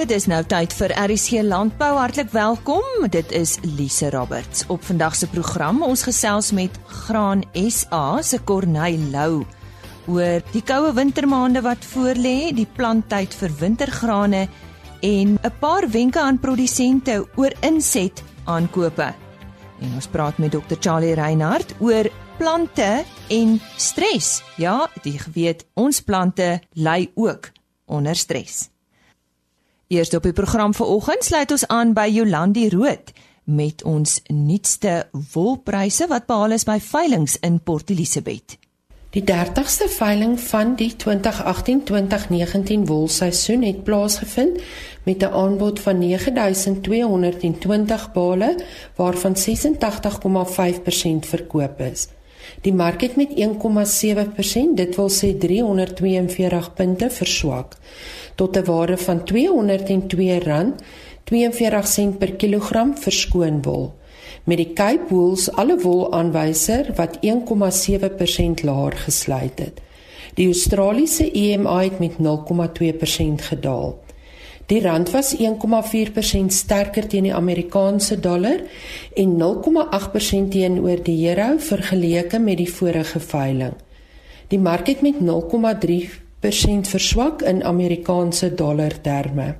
Dit is nou tyd vir RC Landbou. Hartlik welkom. Dit is Lise Roberts. Op vandag se program ons gesels met Graan SA se Corneil Lou oor die koue wintermaande wat voorlê, die planttyd vir wintergrane en 'n paar wenke aan produsente oor inset aankope. En ons praat met Dr Charlie Reinhardt oor plante en stres. Ja, jy weet, ons plante ly ook onder stres. Eers op die program vanoggend sluit ons aan by Jolandi Rood met ons nuutste wolpryse wat behaal is by veilinge in Port Elizabeth. Die 30ste veiling van die 2018-2019 wolseisoen het plaasgevind met 'n aanbod van 9220 bale waarvan 86,5% verkoop is. Die mark het met 1,7%, dit wil sê 342 punte verswak tot 'n waarde van R202.42 per kilogram vir skoon wol met die Cape Wools alle wol aanwyser wat 1,7% laer gesluit het. Die Australiese EMI het met 0,2% gedaal. Die rand was 1,4% sterker teen die Amerikaanse dollar en 0,8% teenoor die euro vergeleke met die vorige veiling. Die mark het met 0,3% verswak in Amerikaanse dollar terme.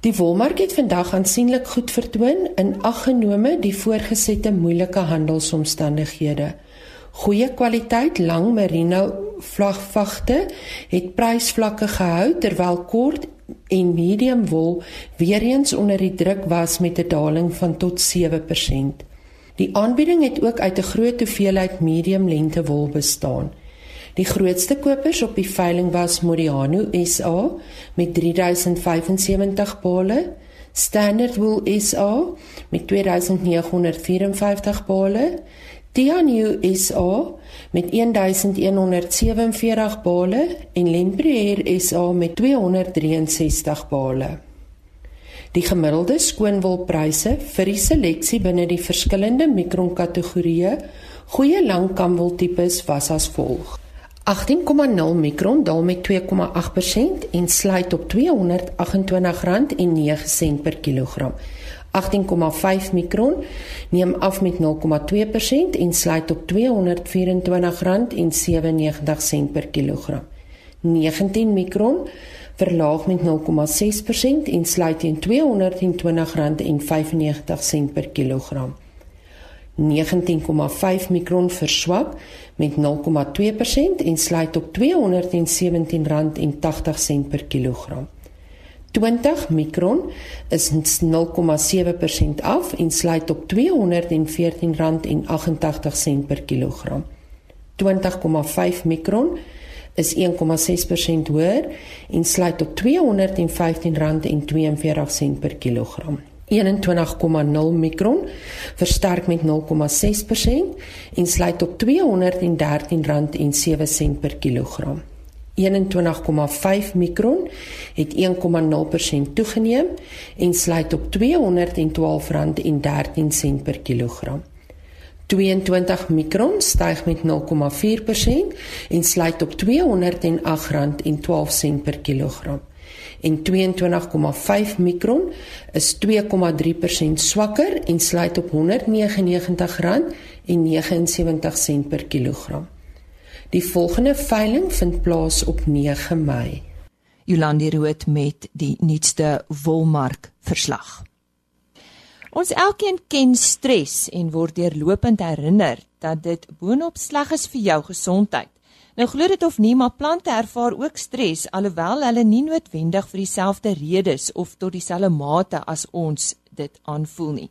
Die wolmark het vandag aansienlik goed vertoon in aggenome die voorgesette moeilike handelsomstandighede. Goeie kwaliteit lang merino vlagvagte het prysvlakke gehou terwyl kort en medium wol weer eens onder die druk was met 'n daling van tot 7%. Die aanbieding het ook uit 'n groot hoeveelheid medium lengte wol bestaan. Die grootste kopers op die veiling was Modiano SA met 3075 bale, Standard Wool SA met 2954 bale, Tianyu SA met 1147 bale en Lempriere SA met 263 bale. Die gemiddelde skoonwolpryse vir die seleksie binne die verskillende mikronkategorieë goeie langkamwoltipes was as volg: 18,0 mikron daal met 2,8% en sluit op R228,09 per kilogram. 18,5 mikron neem af met 0,2% en sluit op R224,97 per kilogram. 19 mikron verlaag met 0,6% en sluit teen R220,95 per kilogram. 19,5 mikron verswak met 0,2% en sluit op R217,80 per kilogram. 20 mikron is 0,7% af en sluit op R214,88 per kilogram. 20,5 mikron is 1,6% hoër en sluit op R215,42 per kilogram. 21,0 mikron versterk met 0,6% en sluit op R213,07 per kilogram. 21,5 mikron het 1,0% toegeneem en sluit op R212,13 per kilogram. 22 mikron styg met 0,4% en sluit op R208,12 per kilogram en 22,5 mikron is 2,3% swakker en sluit op R199,79 per kilogram. Die volgende veiling vind plaas op 9 Mei. Jolandi Rood met die nuutste wolmark verslag. Ons elkeen ken stres en word deurlopend herinner dat dit boonop sleg is vir jou gesondheid. Nou glo dit of nie, maar plante ervaar ook stres alhoewel hulle nie noodwendig vir dieselfde redes of tot dieselfde mate as ons dit aanvoel nie.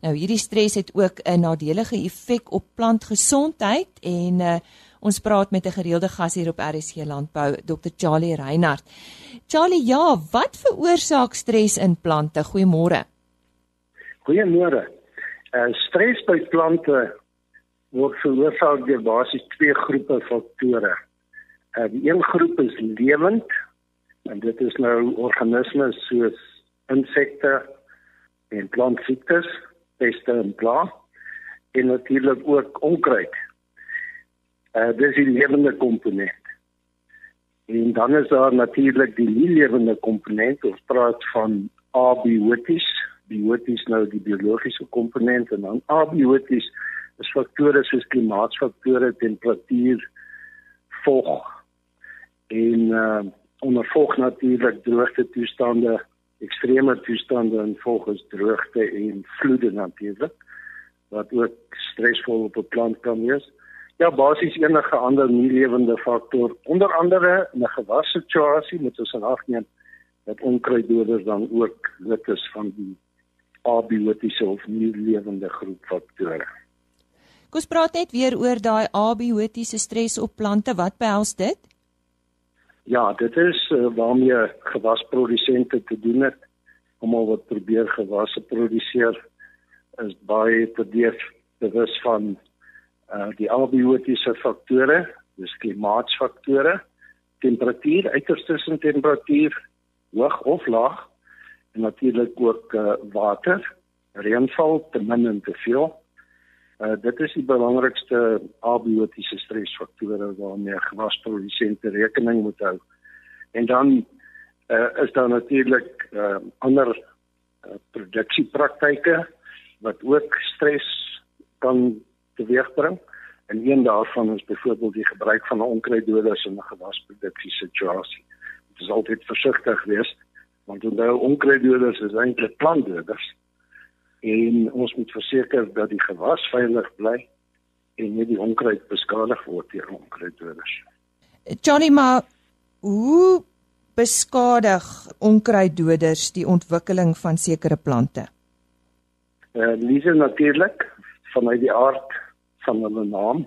Nou hierdie stres het ook 'n nadelige effek op plantgesondheid en uh, ons praat met 'n gereelde gas hier op RSC Landbou, Dr. Charlie Reinhardt. Charlie, ja, wat veroorsaak stres in plante? Goeiemôre. Goeiemôre. Uh, stres by plante word veroorsaak deur basies twee groepe faktore. Uh, die een groep is lewend en dit is nou organismes soos insekte en plantsiektes, peste en pla en natuurlik ook onkruid. Uh dis die lewende komponent. En dan is daar natuurlik die nie lewende komponent. Ons praat van abioties, bioties nou die biologiese komponent en dan abioties is faktore soos klimaatsfaktore, temperatuur, vog en uh, onder vog natuurlik droogte toestande, ekstreme toestande en volgens droogte en vloede natuurlik wat ook stresvol op 'n plant kan wees. Ja, basies enige ander nie lewende faktor, onder andere 'n gewassituasie moet ons in ag neem dat onkruiddoders dan ook lid is van die abiotiese of nie lewende groep faktore. Kom ons praat net weer oor daai abiotiese stres op plante. Wat behels dit? Ja, dit is uh, waarmee gewasprodusente te doen het om al wat probeer gewasse produseer is baie bewus van uh die abiotiese faktore, dis klimaatsfaktore, temperatuur, uiterste temperatuur, hoog of laag en natuurlik ook uh, water, reënval te min en te veel. Uh, dit is die belangrikste abiotiese stresfaktore waarmee gewasprodusente rekening moet hou. En dan uh, is daar natuurlik uh, ander uh, produksiepraktyke wat ook stres kan teweegbring. En een daarvan is byvoorbeeld die gebruik van onkruiddoders in 'n gewasproduksie situasie. Dit is altyd versigtig wees want onthou onkruiddoders is eintlik plantdoders. En ons moet verseker dat die gewas veilig bly en nie die onkruid beskadig word deur onkruiddoders. Johnny, maar hoe beskadig onkruiddoders die ontwikkeling van sekere plante? Eh uh, Lise natuurlik vanuit die aard van hulle naam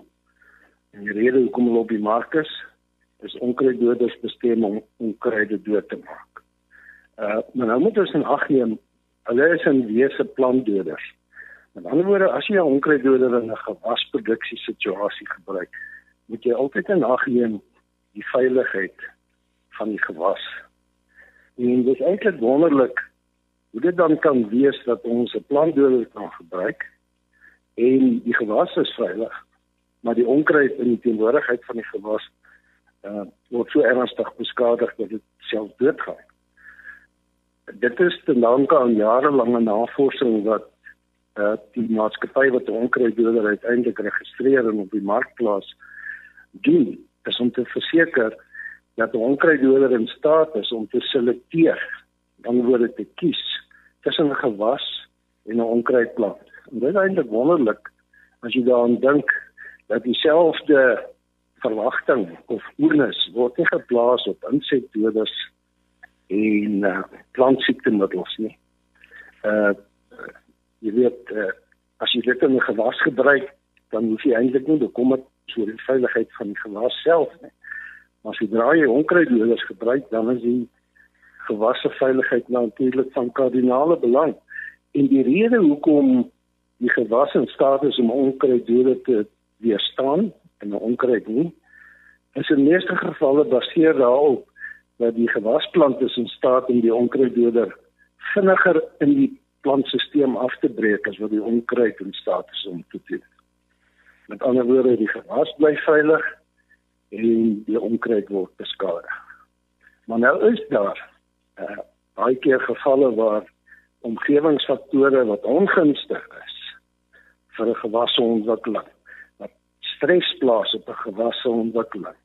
en die rede hoekom hulle op die mark is, is onkruiddoders bestem om onkruide dood te maak. Uh maar nou moet ons in ag neem hulle is in wese plantdoders. Met ander woorde, as jy 'n onkruiddoder in 'n gewasproduksie situasie gebruik, moet jy altyd in ag neem die veiligheid van die gewas. En dit is eintlik wonderlik hoe dit dan kan wees dat ons 'n plantdoder kan gebruik en die gewas is veilig, maar die onkruid in die teenwoordigheid van die gewas uh, word so ernstig beskadig dat dit self doodgaan. Dit is te danke aan jarelange navorsing wat uh, die maatskappy wat onkruiddoder uiteindelik registreer en op die mark plaas doen, is om te verseker dat onkruiddoder in staat is om te selekteer, dan word dit te kies tussen 'n gewas en 'n onkruidplant. En dit is eintlik wonderlik as jy daaraan dink dat dieselfde verwagting of oornis word nie geplaas op insekdoders en uh, plantssiektemiddels nie. Uh jy weet uh, as jy dit in 'n gewas gebruik, dan hoef jy eintlik nie bekommerd oor die veiligheid van die gewas self nie. Maar as jy draai onkruiddoders gebruik, dan is die gewasse veiligheid natuurlik van kardinale belang. En die rede hoekom die gewas in staat is om onkruiddoder te weerstaan en 'n onkruid nie, is in meeste gevalle baseer daarop dat die gewasplant is in staat om die onkruiddoder vinniger in die plantstelsel af te breek as wat die onkruid in staat is om te doen. Met ander woorde, die gewas bly veilig en die onkruid word beskadig. Maar nou is daar uh, baie keer gevalle waar omgewingsfaktore wat ongunstig is vir 'n gewasse ontwikkeling wat stres plaas op 'n gewasse ontwikkeling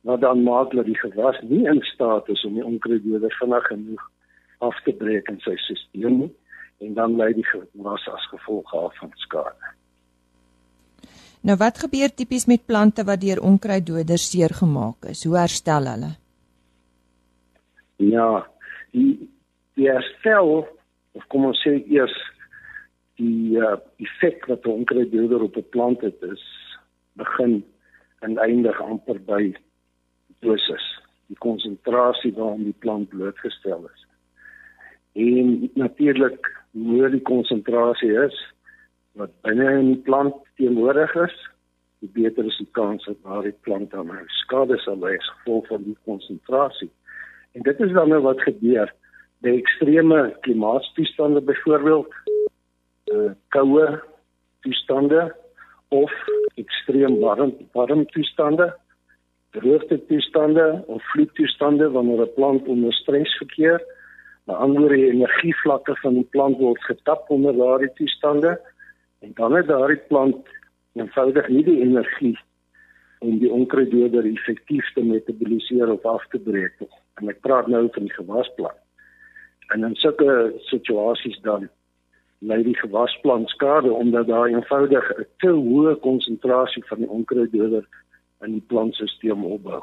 wat dan maak dat die gewas nie in staat is om die onkruiddoder vinnig genoeg af te breek in sy stelsel nie en dan lei die gewas as gevolg daarvan skade. Nou wat gebeur tipies met plante wat deur onkruiddoders seer gemaak is? Hoe herstel hulle? Ja, die die herstel of kom ons sê eers die uh, effek wat 'n onkruiddoder op 'n plant het is begin en eindig amper by dosis, die konsentrasie waarin die plant blootgestel is. En natuurlik hoe die konsentrasie is wat binne in die plant teenwoordig is, die beter is die kans dat daardie plant dan skade sal ly as gevolg van die konsentrasie. En dit is dan nou wat gebeur by ekstreme klimaatstoestande byvoorbeeld, uh koue toestande of ekstreem warm warm toestande droogte toestande of vloedtoestande wanneer 'n plant onder stres verkeer. Maar ander die energievlakke van die plant word getap onder daardie toestande en dan het daardie plant eenvoudig nie die energie om die onkruiddoder effektief te metaboliseer of af te breek nie. En ek praat nou van die gewasplant. En in sulke situasies dan lei die gewasplant skade omdat daar eenvoudig 'n te hoë konsentrasie van die onkruiddoder in die plantstelsel opbou.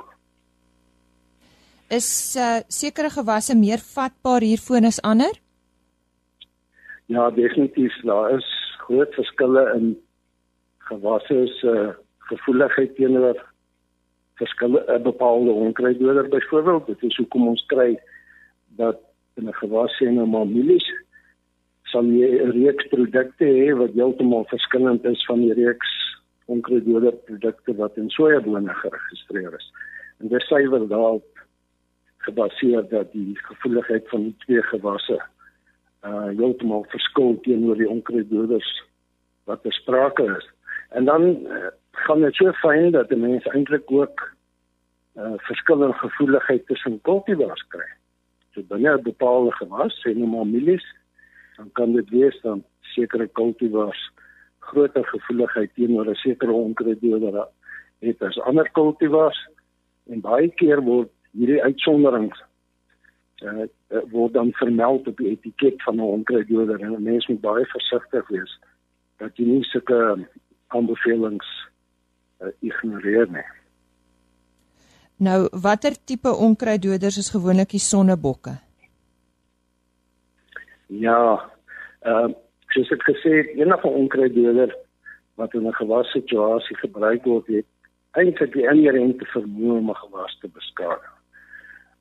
Is uh, sekere gewasse meer vatbaar hiervoor as ander? Ja, definitief. Daar is groot verskille in gewasse se uh, gevoeligheid teenoor verskille uh, bepaalde onkruiddoder byvoorbeeld. Dit is hoekom ons kry dat in 'n gewas en 'n mielies sal jy 'n reeks produkte hê wat heeltemal verskillend is van die reeks onkruiddoder produkte wat in sojabone geregistreer is. En dit suiwer daarop gebaseer dat die gevoeligheid van die twee gewasse uh heeltemal verskil teenoor die onkruiddoders wat besprake is. En dan uh, gaan dit so fyn dat die mense eintlik ook uh verskillende gevoeligheid tussen kultivars kry. So binne 'n bepaalde gewas, sê nou maar mielies, dan kan dit wees dan sekere kultivars groter gevoeligheid teenoor 'n sekere onkruiddoder het as ander kultivars en baie keer word hierdie uitsonderings uh, word dan vermeld op die etiket van 'n onkruiddoder en mense moet baie versigtig wees dat jy nie sulke aanbevelings uh, ignoreer nie. Nou, watter tipe onkruiddoders is gewoonlik die sonnebokke? Ja, ehm uh, soos ek gesê het, enige onkruiddoder wat in 'n gewassituasie gebruik word, het eintlik die inherente vermoë om 'n gewas te beskadig.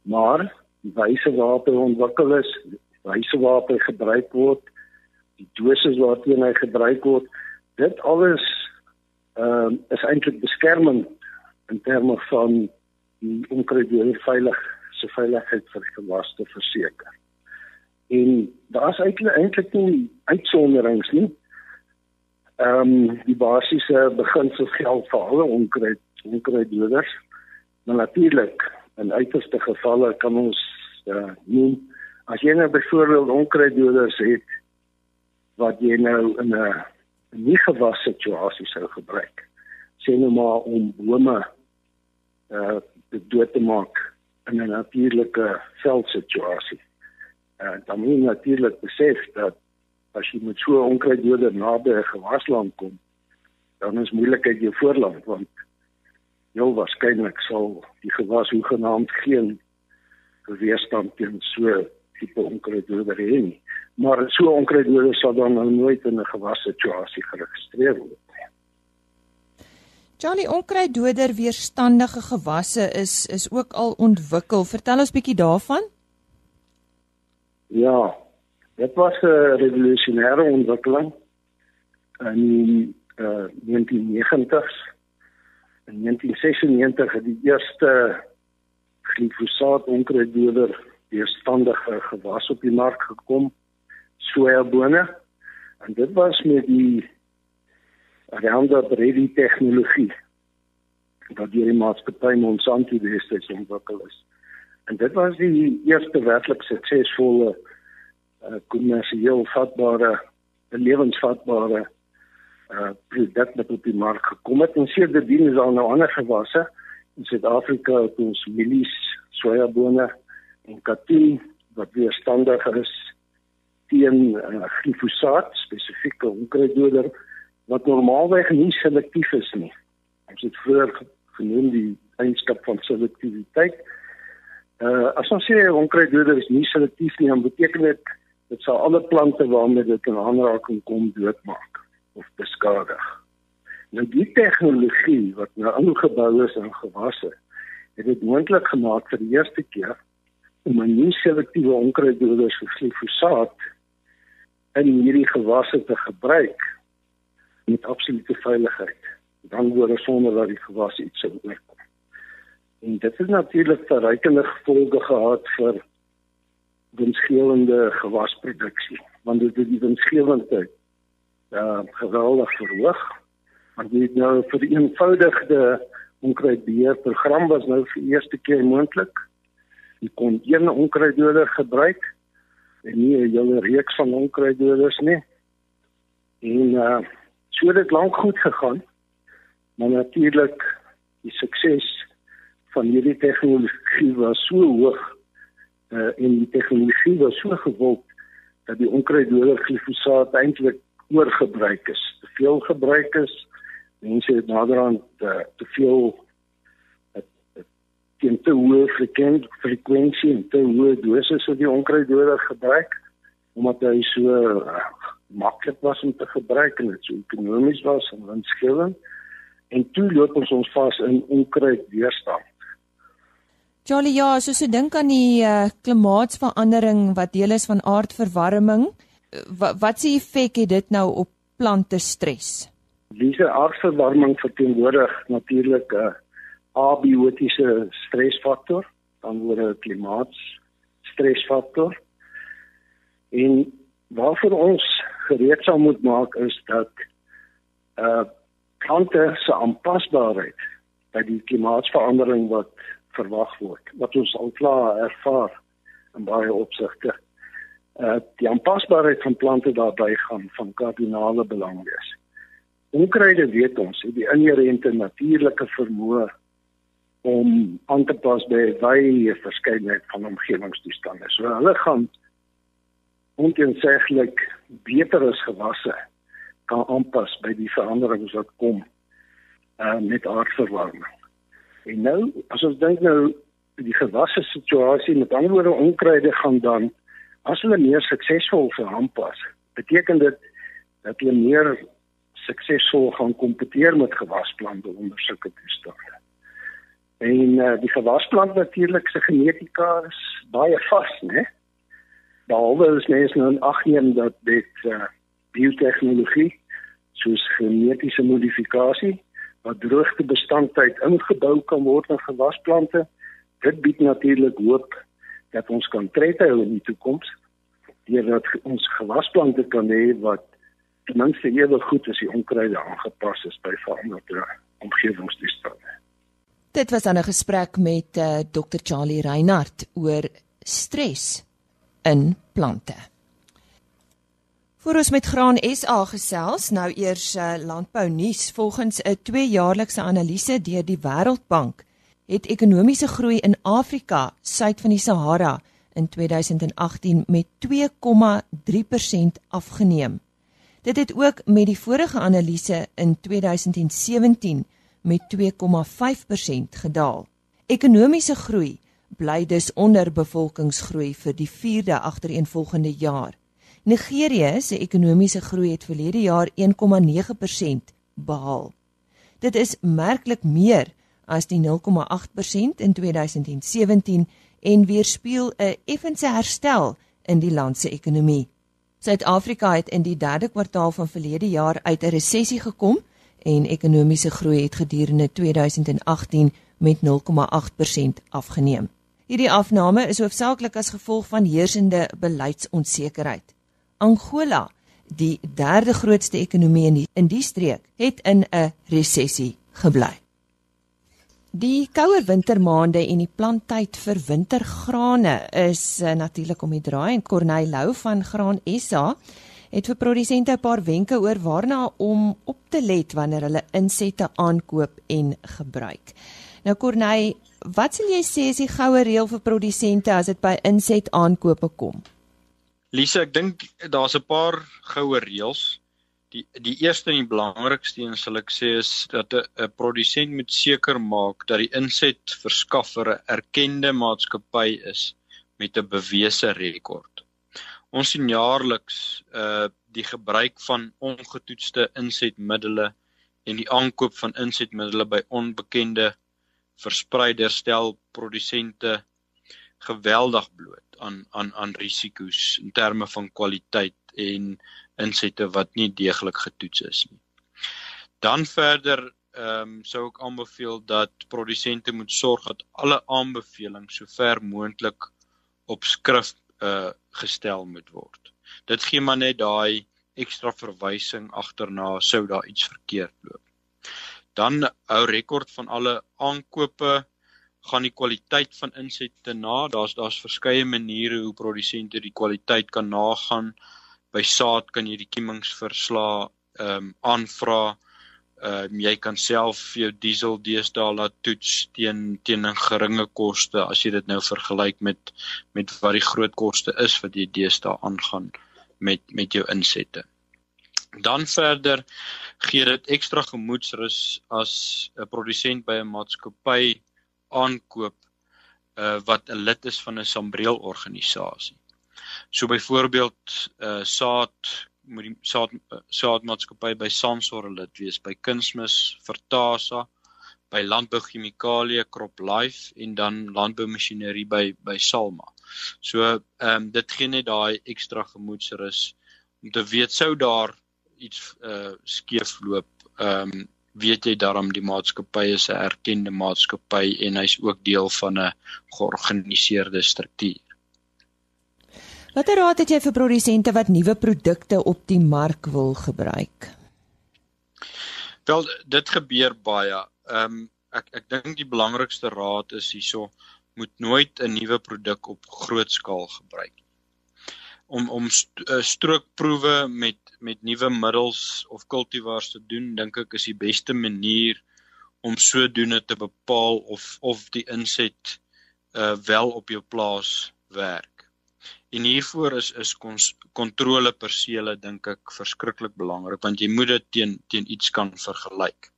Maar die wyse waarop hy ontwikkel is, die wyse waarop hy gebruik word, die doses waarteen hy gebruik word, dit alles ehm uh, is eintlik beskermend in terme van die onkruiddoder veilig se veiligheid vir gewas te verseker en daar's eintlik nie uitsonderings nie. Ehm um, die basiese beginsels geld vir alle onkruid onkruiddoders. Maar natuurlik in uiterste gevalle kan ons uh, noem as jy nou byvoorbeeld onkruiddoders het wat jy nou in 'n nie gewas situasie sou gebruik. Sê nou maar om bome uh dood te maak in 'n natuurlike veldsituasie uh, dan moet jy natuurlik besef dat as jy met so 'n onkruiddoder naby 'n gewasland kom, dan is moeilikheid jou voorland want heel waarskynlik sal die gewas hoegenaamd geen weerstand teen so tipe onkruiddoder hê nie. Maar so 'n onkruiddoder sal dan nou nooit in 'n gewassituasie geregistreer word. Johnny onkruiddoder weerstandige gewasse is is ook al ontwikkel. Vertel ons bietjie daarvan. Ja, dit was 'n revolusionêre ontwikkeling in die uh, 1990s. In 1996 het die eerste glifosaat onkruiddoder weerstandige gewas op die mark gekom, sojabone. En dit was met die Roundup Ready tegnologie wat deur die maatskappy Monsanto destyds ontwikkel is. En dit was die eerste werklik suksesvolle uh, kommersieel vatbare lewensvatbare uh produk wat op die mark gekom het. En sedertdien is daar nou ander gewasse in Suid-Afrika, ons mielies, sojabone en katoen wat weerstandig is teen uh, glifosaat, spesifieke onkruiddoder wat normaalweg nie selektief is nie. Ons het vroeër genoem die eienskap van selektiwiteit. Uh as ons sê onkruiddoder is nie selektief nie, dan beteken dit dit sal alle plante waarmee dit in aanraking kom doodmaak of beskadig. Nou die tegnologie wat nou ingebou is in gewasse, het dit moontlik gemaak vir die eerste keer om 'n nie selektiewe onkruiddoder soos glifosaat in hierdie gewasse te gebruik met absolute veiligheid. Dan word sonder dat die gewas iets sou oorkom. En dit het natuurlik verrykende gevolge gehad vir winsgewende gewasproduksie, want dit het die winsgewendheid uh geweldig verhoog. Want het nou vir die eenvoudige onkruidbeheerprogram was nou vir eerste keer moontlik. Jy kon een onkruiddoder gebruik en nie 'n hele reeks van onkruiddoders nie. En uh so het dit lank goed gegaan. Maar natuurlik die sukses van hierdie tegnologie was so hoog uh en die tegnologie was so gewild dat die onkruiddoder glifosaat eintlik oorgebruik is. Te veel gebruik is. Mense het naderhand uh, te veel teen te hoë frekwensie frekwensie en te hoë dosisse van die onkruiddoder gebruik omdat hy so uh, maklik was om te gebruik en dit so ekonomies was en winsgewend en toe loop ons ons vas in onkruidweerstand. Charlie, ja, as jy dink aan die uh, klimaatsverandering wat deel is van aardverwarming, wat wat se effek het dit nou op plante stres? Diese aardverwarming verteenwoordig natuurlik 'n uh, abiotiese stresfaktor, dan word 'n klimaatstresfaktor. En waarvoor ons gereed sal moet maak is dat uh plante se aanpasbaarheid by die klimaatsverandering wat verwag word, wat ons al klaar ervaar in baie opsigte. Uh die aanpasbaarheid van plante daarbey gaan van kardinale belang wees. Onkruide weet ons, het die inherente natuurlike vermoë om aan te pas by baie verskeidenheid van omgewingstoestande. So hulle gaan onteenseglik beter as gewasse kan aanpas by die veranderings wat kom uh, met aardverwarming. En nou, as ons dink nou die gewasse situasie met ander woorde onkruide gaan dan as hulle meer suksesvol sou aanpas, beteken dit dat hulle meer suksesvol gaan kompeteer met gewasplante onder sulke toestande. En uh, die gewasplant natuurlik se genetika is baie vas, né? Behalwe as mens nou agneem dat dit uh, biotehnologie soos genetiese modifikasie wat droogtebestandheid ingebou kan word in gewasplante, dit bied natuurlik hoop dat ons kan tred hou in die toekoms deurdat ons gewasplante kan hê wat ten minste ewig goed as die onkruide aangepas is by veranderde omgewingstoestande. Dit was dan 'n gesprek met uh, eh, Dr Charlie Reinhardt oor stres in plante. Voor ons met Graan SA gesels, nou eers uh, landbou nuus. Volgens 'n tweejaarlikse analise deur die Wêreldbank het ekonomiese groei in Afrika suid van die Sahara in 2018 met 2,3% afgeneem. Dit het ook met die vorige analise in 2017 met 2,5% gedaal. Ekonomiese groei bly dus onder bevolkingsgroei vir die 4de agtereenvolgende jaar. Nigerië se ekonomiese groei het verlede jaar 1,9% behaal. Dit is merklik meer as die 0,8% in 2017 en weerspieël 'n effense herstel in die land se ekonomie. Suid-Afrika het in die 3de kwartaal van verlede jaar uit 'n resessie gekom en ekonomiese groei het gedurende 2018 met 0,8% afgeneem. Hierdie afname is hoofsaaklik as gevolg van heersende beleidsonsekerheid. Angola, die derde grootste ekonomie in die, in die streek, het in 'n resessie gebly. Die kouer wintermaande en die planttyd vir wintergrane is uh, natuurlik om die draai en Corneil Lou van Graan SA het vir produsente 'n paar wenke oor waarna om op te let wanneer hulle insette aankoop en gebruik. Nou Corneille, wat sal jy sê is die goue reël vir produsente as dit by inset aankope kom? Lise, ek dink daar's 'n paar goue reëls. Die die eerste en die belangrikste een sal ek sê is dat 'n produsent moet seker maak dat die inset verskaffer 'n erkende maatskappy is met 'n bewese rekord. Ons sien jaarliks uh die gebruik van ongetoetste insetmiddels en die aankoop van insetmiddels by onbekende verspreiders stel produsente geweldig bloot aan aan aan risiko's in terme van kwaliteit en insette wat nie deeglik getoets is nie. Dan verder ehm um, sou ek aanbeveel dat produsente moet sorg dat alle aanbevelings sover moontlik op skrift uh gestel moet word. Dit gee maar net daai ekstra verwysing agterna sou daar iets verkeerd loop. Dan hou rekord van alle aankope gaan die kwaliteit van insette na. Daar's daar's verskeie maniere hoe produsente die kwaliteit kan nagaan. By saad kan jy die kiemingsverslae ehm um, aanvra. Ehm um, jy kan self jou diesel deesdae laat toets teen teen 'n geringe koste as jy dit nou vergelyk met met wat die groot koste is wat jy deesdae aangaan met met jou insette. Dan verder gee dit ekstra gemoedsrus as 'n produsent by 'n maatskappy aankoop uh wat 'n lid is van 'n sambreel organisasie. So byvoorbeeld uh saad moet die saad uh, saadmaatskappy by Samsor lid wees, by Kunsmis, Vertasa, by Landbou Chemikalie, Crop Life en dan Landbou Masjinerie by by Salma. So ehm um, dit gee net daai ekstra gemoedsrus om te weet sou daar iets uh skeefloop ehm um, weet jy daarom die maatskappy is 'n erkende maatskappy en hy's ook deel van 'n georganiseerde struktuur. Watter raad het jy vir produsente wat nuwe produkte op die mark wil gebruik? Wel, dit gebeur baie. Ehm um, ek ek dink die belangrikste raad is hierso moet nooit 'n nuwe produk op groot skaal gebruik om om eh, strookproewe met met nuwe middels of kultivars te doen dink ek is die beste manier om sodoende te bepaal of of die inset uh wel op jou plaas werk. En hiervoor is is kontrole persele dink ek verskriklik belangrik want jy moet dit teen teen iets kan vergelyk.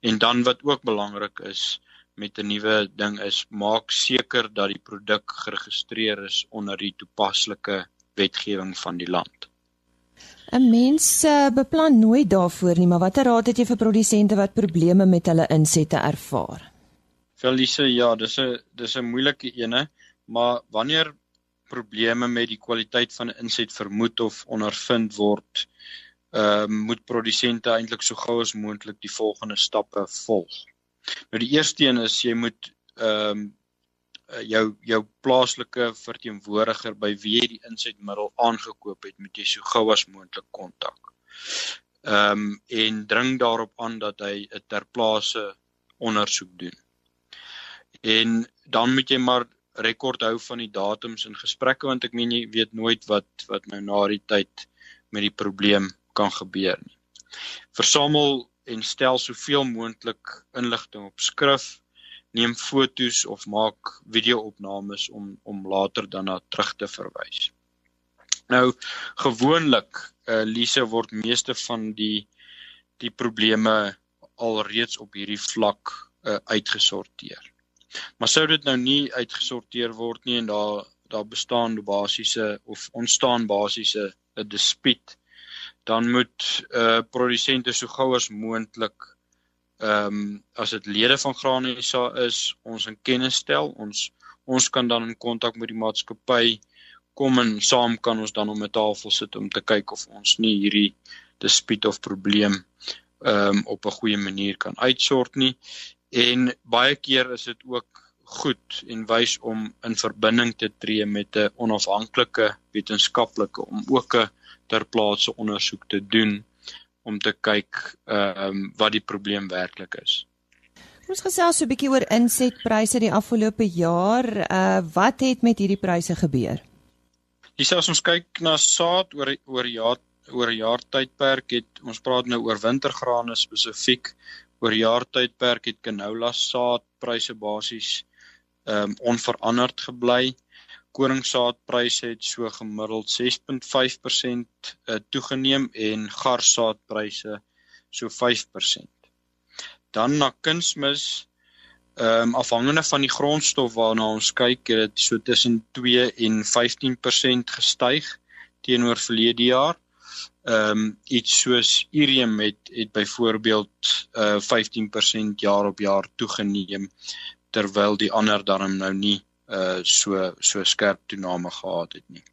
En dan wat ook belangrik is met 'n nuwe ding is maak seker dat die produk geregistreer is onder die toepaslike wetgewing van die land. 'n Mens uh, beplan nooit daarvoor nie, maar watter raad het jy vir produsente wat probleme met hulle insette ervaar? Felise, ja, dis 'n dis 'n moeilike ene, maar wanneer probleme met die kwaliteit van 'n inset vermoed of ondervind word, ehm uh, moet produsente eintlik so gou as moontlik die volgende stappe volg. Nou die eerste een is jy moet ehm um, jou jou plaaslike verteenwoordiger by wie jy die insetmiddel aangekoop het, moet jy so gou as moontlik kontak. Ehm um, en dring daarop aan dat hy 'n ter plaase ondersoek doen. En dan moet jy maar rekord hou van die datums en gesprekke want ek meen jy weet nooit wat wat nou na die tyd met die probleem kan gebeur nie. Versamel en stel soveel moontlik inligting op skrif neem fotos of maak video-opnames om om later dan na terug te verwys. Nou gewoonlik uh, Lise word meeste van die die probleme alreeds op hierdie vlak uh, uitgesorteer. Maar sou dit nou nie uitgesorteer word nie en daar daar bestaan basiese of ontstaan basiese 'n dispuut dan moet uh produsente so gou as moontlik ehm um, as dit lede van Granisa is, ons in kennis stel. Ons ons kan dan in kontak met die maatskappy kom en saam kan ons dan om 'n tafel sit om te kyk of ons nie hierdie dispuut of probleem ehm um, op 'n goeie manier kan uitsort nie. En baie keer is dit ook goed en wys om in verbinding te tree met 'n onafhanklike wetenskaplike om ook 'n ter plaatse ondersoek te doen om te kyk ehm um, wat die probleem werklik is. Ons gesels so 'n bietjie oor insetpryse die afgelope jaar. Uh wat het met hierdie pryse gebeur? Dis as ons kyk na saad oor oor jaar oor jaar tydperk het ons praat nou oor wintergrane spesifiek oor jaar tydperk het canola saadpryse basies ehm um, onveranderd gebly koringsaadpryse het so gemiddeld 6.5% uh, toegeneem en garsaadpryse so 5%. Dan na kunsmis ehm um, afhangende van die grondstof waarna ons kyk, het dit so tussen 2 en 15% gestyg teenoor verlede jaar. Ehm um, iets soos urium het het byvoorbeeld uh, 15% jaar op jaar toegeneem terwyl die ander dan nou nie uh so so skerp toename gehad het nie.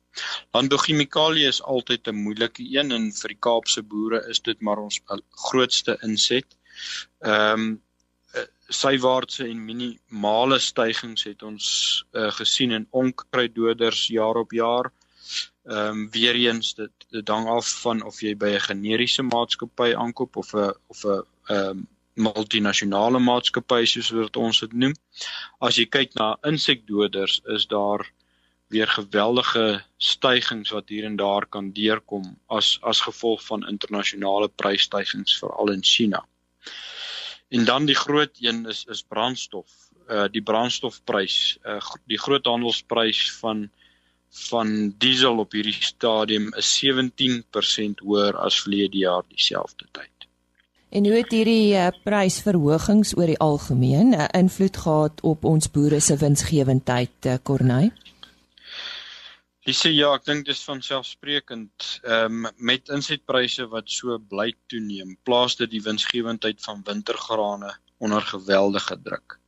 Landbouchemikalie is altyd 'n moeilike een en vir die Kaapse boere is dit maar ons grootste inset. Ehm um, sywaartse en minimale stygings het ons uh, gesien in onkruiddoders jaar op jaar. Ehm um, weer eens dit dit hang af van of jy by 'n generiese maatskappy aankoop of 'n of 'n ehm um, multinasjonale maatskappye soos wat ons dit noem. As jy kyk na insekdoders, is daar weer geweldige stygings wat hier en daar kan deurkom as as gevolg van internasionale prysstygings veral in China. En dan die groot een is is brandstof. Uh die brandstofprys, uh die groothandelsprys van van diesel op hierdie stadium is 17% hoër as verlede jaar dieselfde tyd. En hoe het hierdie uh, prysverhogings oor die algemeen 'n uh, invloed gehad op ons boere se winsgewendheid, uh, Corneil? Dis ja, ek dink dis van selfsprekend. Ehm um, met insetpryse wat so bly toeneem, plaas dit die winsgewendheid van wintergrane onder geweldige druk.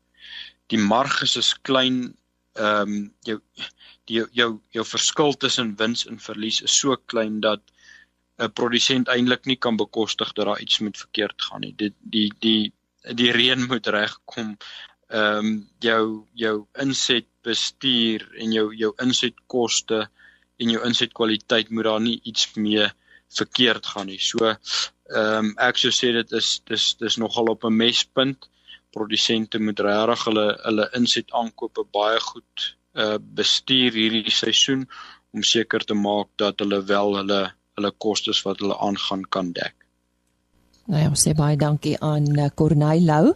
Die marges is klein. Ehm um, jou die jou jou verskil tussen wins en verlies is so klein dat 'n produsent eintlik nie kan bekostig dat daar iets met verkeerd gaan nie. Dit die die die reën moet regkom. Ehm um, jou jou inset bestuur en jou jou insetkoste en jou insetkwaliteit moet daar nie iets mee verkeerd gaan nie. So ehm um, ek sou sê dit is dis dis nogal op 'n mespunt. Produsente moet regtig hulle hulle inset aankope baie goed uh bestuur hierdie seisoen om seker te maak dat hulle wel hulle hulle kostes wat hulle aangaan kan dek. Nou ja, sê baie dankie aan uh, Corneil Lou.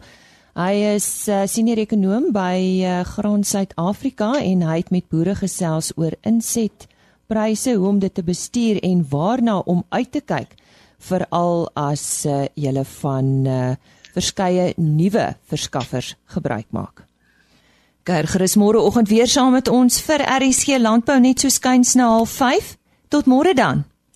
Hy is uh, senior ekonom by uh, Graan Suid-Afrika en hy het met boere gesels oor insetpryse, hoe om dit te bestuur en waarna om uit te kyk veral as uh, jy van uh, verskeie nuwe verskaffers gebruik maak. Kyk gerus môreoggend weer saam met ons vir RSG Landbou net so skuins na 05:30. Tot môre dan.